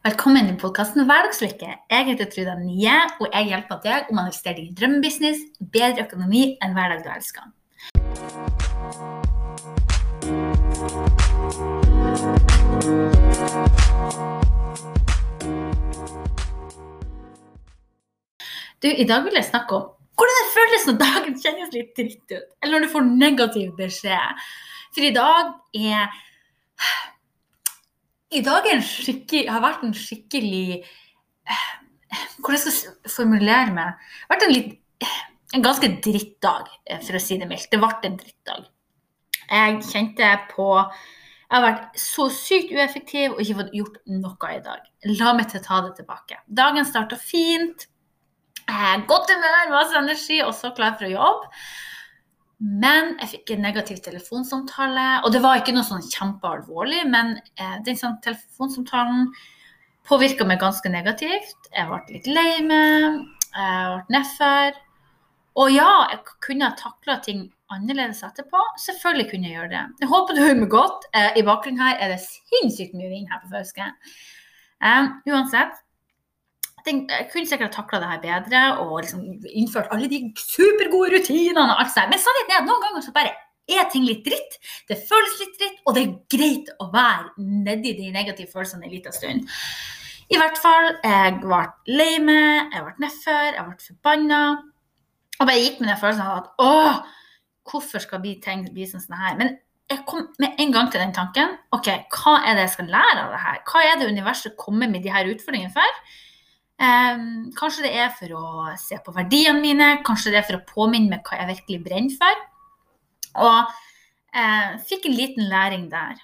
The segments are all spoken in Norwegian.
Velkommen til podkasten Hverdagslykke. Jeg heter Truda Nye, og jeg hjelper deg å manifestere din drømmebusiness, bedre økonomi en hverdag du elsker. Du, I dag vil jeg snakke om hvordan det føles når dagen kjennes litt dritt ut, eller når du får negativ beskjed. For i dag er i dag har vært en skikkelig Hvordan skal jeg formulere meg? Det har vært en, litt, en ganske drittdag, for å si det mildt. Det ble en drittdag. Jeg kjente på Jeg har vært så sykt ueffektiv og ikke fått gjort noe i dag. La meg til ta det tilbake. Dagen starta fint. Godt humør, masse energi også klar for å jobbe. Men jeg fikk en negativ telefonsamtale. Og det var ikke noe sånn kjempealvorlig, men eh, den sånn, telefonsamtalen påvirka meg ganske negativt. Jeg ble litt lei meg, jeg ble nedfor. Og ja, jeg kunne ha takla ting annerledes etterpå. Selvfølgelig kunne jeg gjøre det. Jeg håper du hører meg godt. Eh, I bakgrunnen her er det sinnssykt mye vind her på Fauske. Eh, uansett, jeg kunne sikkert takla det her bedre og liksom innført alle de supergode rutinene. og alt sånt. Men sannheten er at noen ganger så bare er ting litt dritt. Det føles litt dritt, og det er greit å være nedi de negative følelsene en liten stund. I hvert fall, jeg ble lei meg, jeg ble nedfor, jeg ble forbanna. Og bare gikk med den følelsen av at åh, hvorfor skal vi ting bli sånn her? Men jeg kom med en gang til den tanken. OK, hva er det jeg skal lære av det her? Hva er det universet kommer med de her utfordringene for? Um, kanskje det er for å se på verdiene mine, kanskje det er for å påminne meg hva jeg virkelig brenner for. Og eh, fikk en liten læring der.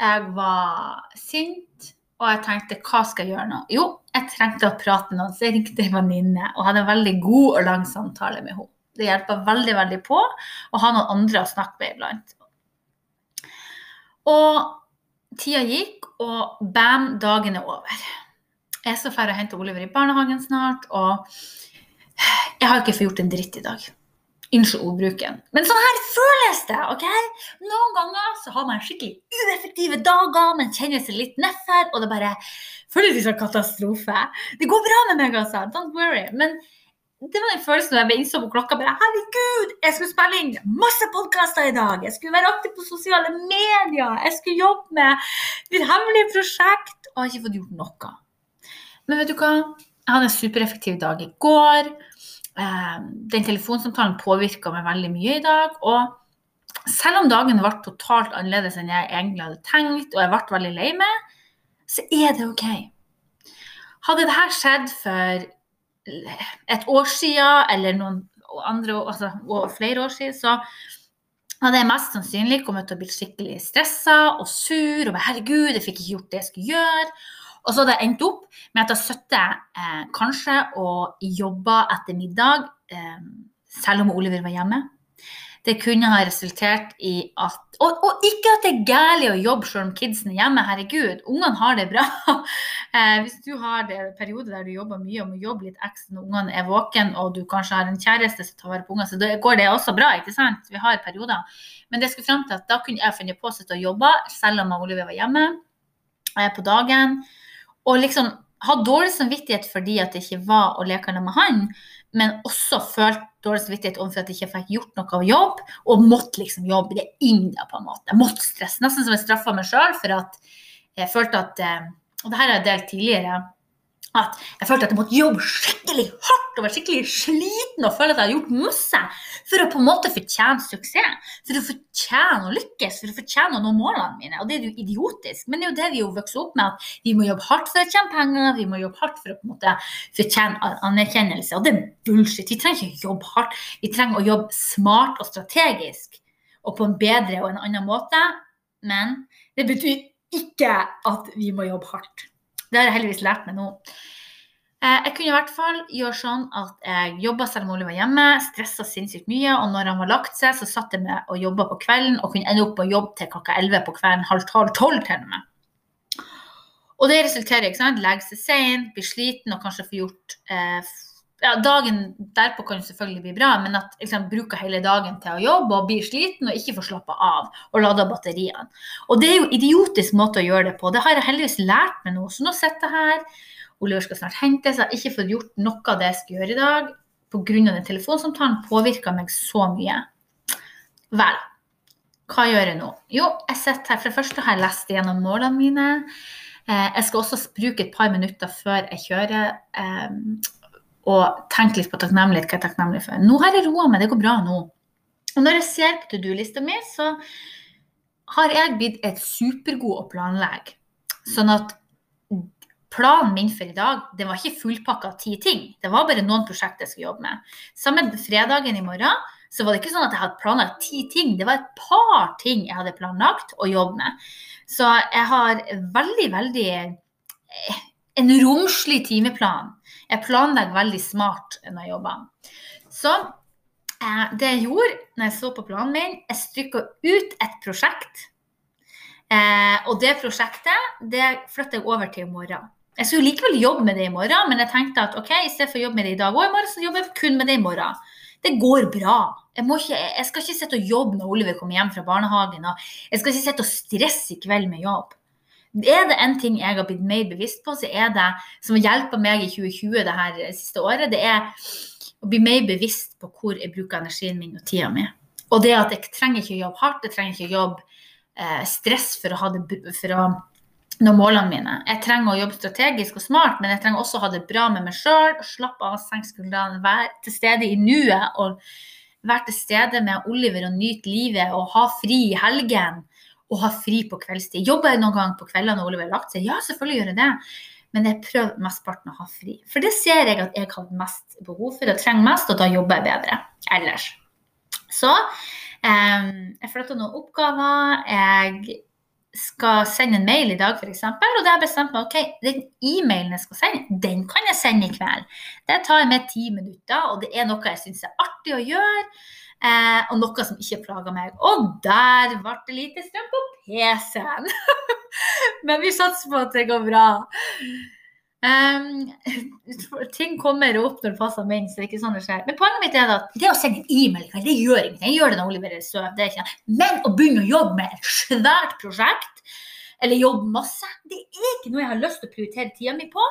Jeg var sint, og jeg tenkte hva skal jeg gjøre nå? Jo, jeg trengte å prate med noen, så jeg ringte en venninne og hadde en veldig god og lang samtale med henne. Det hjelper veldig veldig på å ha noen andre å snakke med iblant. Og tida gikk, og bam, dagen er over. Jeg skal dra og hente Oliver i barnehagen snart, og jeg har ikke fått gjort en dritt i dag. Unnskyld ordbruken. Men sånn her føles det! ok? Noen ganger så har man skikkelig ueffektive dager, man kjenner seg litt nedfor, og det bare føles som en katastrofe. Det går bra med meg, altså. Don't worry. Men det var den følelsen da jeg innså på klokka bare Herregud, jeg skulle spille inn masse podkaster i dag. Jeg skulle være aktiv på sosiale medier. Jeg skulle jobbe med mitt hemmelige prosjekt. Og jeg har ikke fått gjort noe. Men vet du hva? Jeg hadde en supereffektiv dag i går. Eh, den telefonsamtalen påvirka meg veldig mye i dag. Og selv om dagen ble totalt annerledes enn jeg egentlig hadde tenkt, og jeg ble veldig lei meg, så er det OK. Hadde dette skjedd for et år siden, eller noen andre, altså, flere år siden, så hadde jeg mest sannsynlig kommet til å bli skikkelig stressa og sur. og 'Herregud, jeg fikk ikke gjort det jeg skulle gjøre'. Og så hadde jeg endt opp med at jeg sittet eh, kanskje og jobba etter middag, eh, selv om Oliver var hjemme. Det kunne ha resultert i at Og, og ikke at det er galt å jobbe selv om kidsen er hjemme, herregud. Ungene har det bra. Eh, hvis du har det periode der du jobber mye og må jobbe litt ekstra når ungene er våken, og du kanskje har en kjæreste som tar vare på ungene, så går det også bra. ikke sant? Vi har perioder. Men det skulle frem til at da kunne jeg funnet på å sitte og jobbe selv om Oliver var hjemme eh, på dagen. Og liksom ha dårlig samvittighet fordi at det ikke var å leke med han, men også følt dårlig samvittighet overfor at jeg ikke fikk gjort noe av jobb, og måtte liksom jobbe det inn der på en måte. Jeg måtte stresse. Nesten som jeg straffa meg sjøl for at jeg følte at eh, Og det her har jeg delt tidligere at jeg følte at jeg måtte jobbe skikkelig hardt og være skikkelig sliten og føle at jeg hadde gjort masse for å på en måte fortjene suksess. For å fortjene å lykkes, for å fortjene å nå målene mine. Og det er jo idiotisk, men det er jo det vi jo vokser opp med, at vi må jobbe hardt for å tjene penger, vi må jobbe hardt for å på en måte fortjene anerkjennelse. Og det er bullshit. Vi trenger ikke jobbe hardt, vi trenger å jobbe smart og strategisk. Og på en bedre og en annen måte. Men det betyr ikke at vi må jobbe hardt. Det har jeg heldigvis lært meg nå. Eh, jeg kunne i hvert fall gjøre sånn at jeg jobba selv om Ole var hjemme, stressa sinnssykt mye. Og når han var lagt seg, så satt jeg med og jobba på kvelden og kunne ende opp med å jobbe til klokka 11 på kvelden, halv tolv, tolv til og med. Og det resulterer ikke sant, legge seg sent, bli sliten og kanskje få gjort eh, ja, Dagen derpå kan selvfølgelig bli bra, men at liksom, bruker hele dagen til å jobbe og blir sliten og ikke får slappa av og lada batteriene. Og det er jo idiotisk måte å gjøre det på. Det har jeg heldigvis lært meg nå. Så nå sitter jeg her. Oliver skal snart hente, så jeg har ikke fått gjort noe av det jeg skal gjøre i dag. Pga. den telefonsamtalen påvirka meg så mye. Vel, hva gjør jeg nå? Jo, jeg sitter her. For det første har jeg lest gjennom målene mine. Eh, jeg skal også bruke et par minutter før jeg kjører eh, og tenke litt på takknemlighet. Hva jeg er takknemlig for. Nå har jeg roa meg, det går bra nå. Og når jeg ser på to do-lista mi, så har jeg blitt et supergod å planlegge. Sånn at planen min for i dag det var ikke fullpakka av ti ting. Det var bare noen prosjekter jeg skulle jobbe med. Sammen med fredagen i morgen så var det ikke sånn at jeg hadde planlagt ti ting. Det var et par ting jeg hadde planlagt å jobbe med. Så jeg har veldig, veldig eh, en romslig timeplan. Jeg planlegger veldig smart når jeg jobber. Så eh, det jeg gjorde når jeg så på planen min, jeg strykka ut et prosjekt. Eh, og det prosjektet det flytter jeg over til i morgen. Jeg skulle likevel jobbe med det i morgen, men jeg tenkte at ok, i stedet for å jobbe med det i dag og i morgen, så jobber jeg kun med det i morgen. Det går bra. Jeg, ikke, jeg, skal ikke sitte og jobbe når Oliver kommer hjem fra barnehagen. Jeg skal ikke sitte og stresse i kveld med jobb. Er det en ting jeg har blitt mer bevisst på, så er det som har hjulpet meg i 2020 det her siste året, det er å bli mer bevisst på hvor jeg bruker energien min og tida mi. Og det at jeg trenger ikke å jobbe hardt, jeg trenger ikke å jobbe eh, stress for å, ha det, for å nå målene mine. Jeg trenger å jobbe strategisk og smart, men jeg trenger også å ha det bra med meg sjøl. Slappe av, senke skuldrene, være til stede i nuet. og være til stede med Oliver og nyte livet og ha fri i helgen og ha fri på kveldstid. Jobber jeg noen gang på kveldene når Oliver har lagt seg? Ja, selvfølgelig gjør jeg det. Men jeg prøver mesteparten å ha fri. For det ser jeg at jeg har mest behov for og trenger mest, og da jobber jeg bedre ellers. Så eh, jeg flytter noen oppgaver. Jeg skal sende en mail i dag, f.eks., og da har jeg bestemt meg ok, den e-mailen jeg skal sende, den kan jeg sende i kveld. Det tar jeg med ti minutter, og det er noe jeg syns er artig å gjøre. Eh, og noe som ikke plaga meg. Og der ble det lite strøm på PC-en! Men vi satser på at det går bra. Um, ting kommer opp når det passer minst. Det er ikke sånn det skjer. Men poenget mitt er at det å sende en e-mail det gjør ingenting. Jeg gjør det når Oliver er søt. Men å begynne å jobbe med et svært prosjekt, eller jobbe masse, det er ikke noe jeg har lyst til å prioritere tida mi på.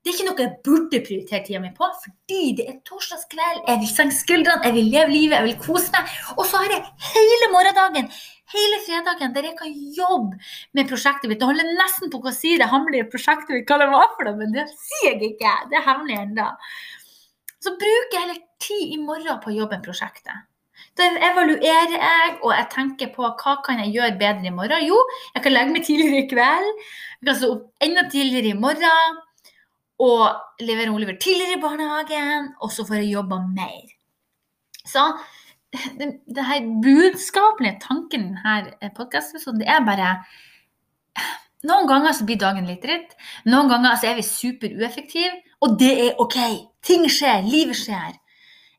Det er ikke noe jeg burde prioritere tida mi på, fordi det er torsdagskveld, jeg vil senke skuldrene, jeg vil leve livet, jeg vil kose meg. Og så har jeg hele morgendagen hele fredagen der jeg kan jobbe med prosjektet mitt. Det holder nesten på å si det hemmelige prosjektet mitt, hva det for noe, men det sier jeg ikke. Det er hemmelig ennå. Så bruker jeg heller tid i morgen på å jobbe med prosjektet. Da evaluerer jeg, og jeg tenker på hva kan jeg gjøre bedre i morgen. Jo, jeg kan legge meg tidligere i kveld. Jeg kan stå opp enda tidligere i morgen. Og levere Oliver tidligere i barnehagen. Og så får jeg jobba mer. Så det, det her budskapelige tanken i denne podkasten, er bare Noen ganger så blir dagen litt dritt. Noen ganger så er vi superueffektive, og det er OK. Ting skjer, livet skjer.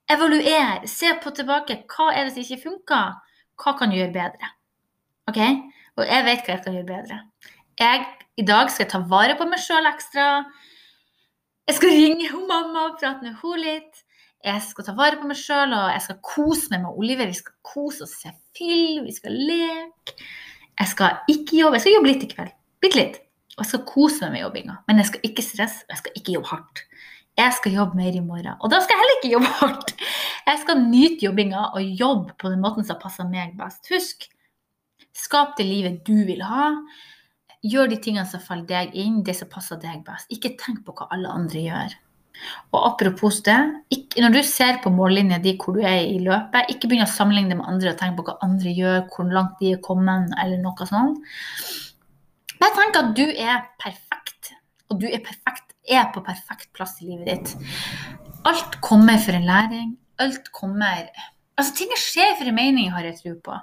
Evaluer, se på tilbake. Hva er det som ikke funka? Hva kan du gjøre bedre? OK? Og jeg vet hva jeg kan gjøre bedre. Jeg, I dag skal jeg ta vare på meg sjøl ekstra. Jeg skal ringe hun mamma og prate med henne litt. Jeg skal ta vare på meg sjøl, og jeg skal kose meg med Oliver. Vi skal kose oss, se film, vi skal leke. Jeg skal ikke jobbe. Jeg skal jobbe litt i kveld. Bitte litt. Og jeg skal kose meg med jobbinga. Men jeg skal ikke stresse, og jeg skal ikke jobbe hardt. Jeg skal jobbe mer i morgen. Og da skal jeg heller ikke jobbe hardt. Jeg skal nyte jobbinga og jobbe på den måten som passer meg best. Husk, skap det livet du vil ha. Gjør de tingene som faller deg inn, det som passer deg best. Ikke tenk på hva alle andre gjør. Og apropos det, ikke, når du ser på mållinja di hvor du er i løpet, ikke begynn å sammenligne med andre og tenke på hva andre gjør, hvor langt de er kommet, eller noe sånt. Bare tenk at du er perfekt, og du er, perfekt, er på perfekt plass i livet ditt. Alt kommer for en læring. Alt kommer Altså, ting skjer for en mening, har jeg tro på.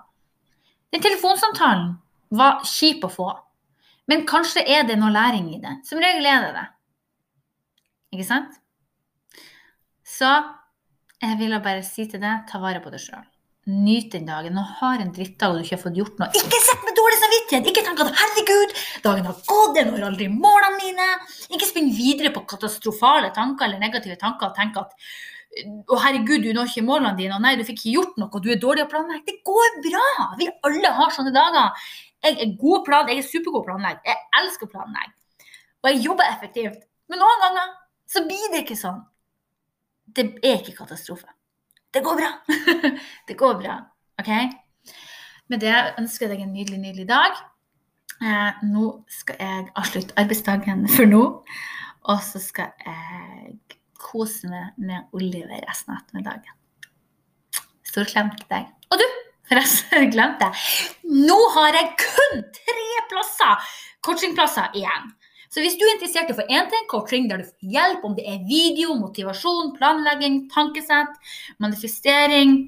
Den telefonsamtalen var kjip å få, men kanskje er det noe læring i det. Som regel er det det. Ikke sant? Så jeg vil bare si til deg, ta vare på deg sjøl. nyt den dagen. Nå har en drittdag og du ikke har fått gjort noe. Ikke sett med dårlig samvittighet! Ikke tenk at 'herregud, dagen har gått, jeg når aldri målene mine'. Ikke spinn videre på katastrofale tanker eller negative tanker og tenk at å herregud, du når ikke målene dine, og nei, du fikk ikke gjort noe, du er dårlig å planlegge. Det går bra! Vi alle har sånne dager. Jeg er god plan, jeg er supergod planlegger. Jeg elsker å planlegge. Og jeg jobber effektivt. Men noen ganger så blir det ikke sånn. Det er ikke katastrofe. Det går bra. det går bra. OK? Med det ønsker jeg deg en nydelig, nydelig dag. Eh, nå skal jeg avslutte arbeidsdagen for nå. Og så skal jeg kose meg med Oliver resten av ettermiddagen. Stor klem til deg. Og du, forresten, glemte jeg. Nå har jeg kun tre plasser, coachingplasser igjen. Så hvis du er interessert i å få én ting coaching der du får hjelp om det er video, motivasjon, planlegging, tankesett, manifestering,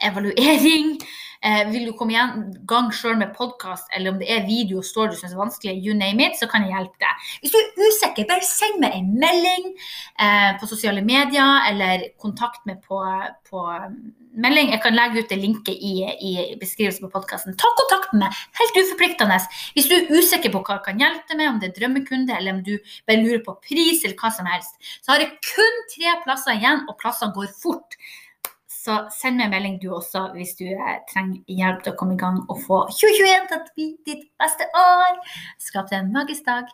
evaluering eh, Vil du komme i gang sjøl med podkast, eller om det er video og står du syns er vanskelig, you name it, så kan jeg hjelpe deg. Hvis du er usikker, bare send meg en melding eh, på sosiale medier, eller kontakt meg på, på melding. Jeg kan legge ut det linket i, i beskrivelsen på podkasten. Ta kontakt med meg, helt uforpliktende. Hvis du er usikker på hva jeg kan hjelpe deg med, om det er drømmekunde, eller om du bare lurer på pris, eller hva som helst, så har jeg kun tre plasser igjen, og plassene går fort. Så send meg en melding du også hvis du eh, trenger hjelp til å komme i gang og få 2021 til å bli ditt beste år. Skap deg en magisk dag.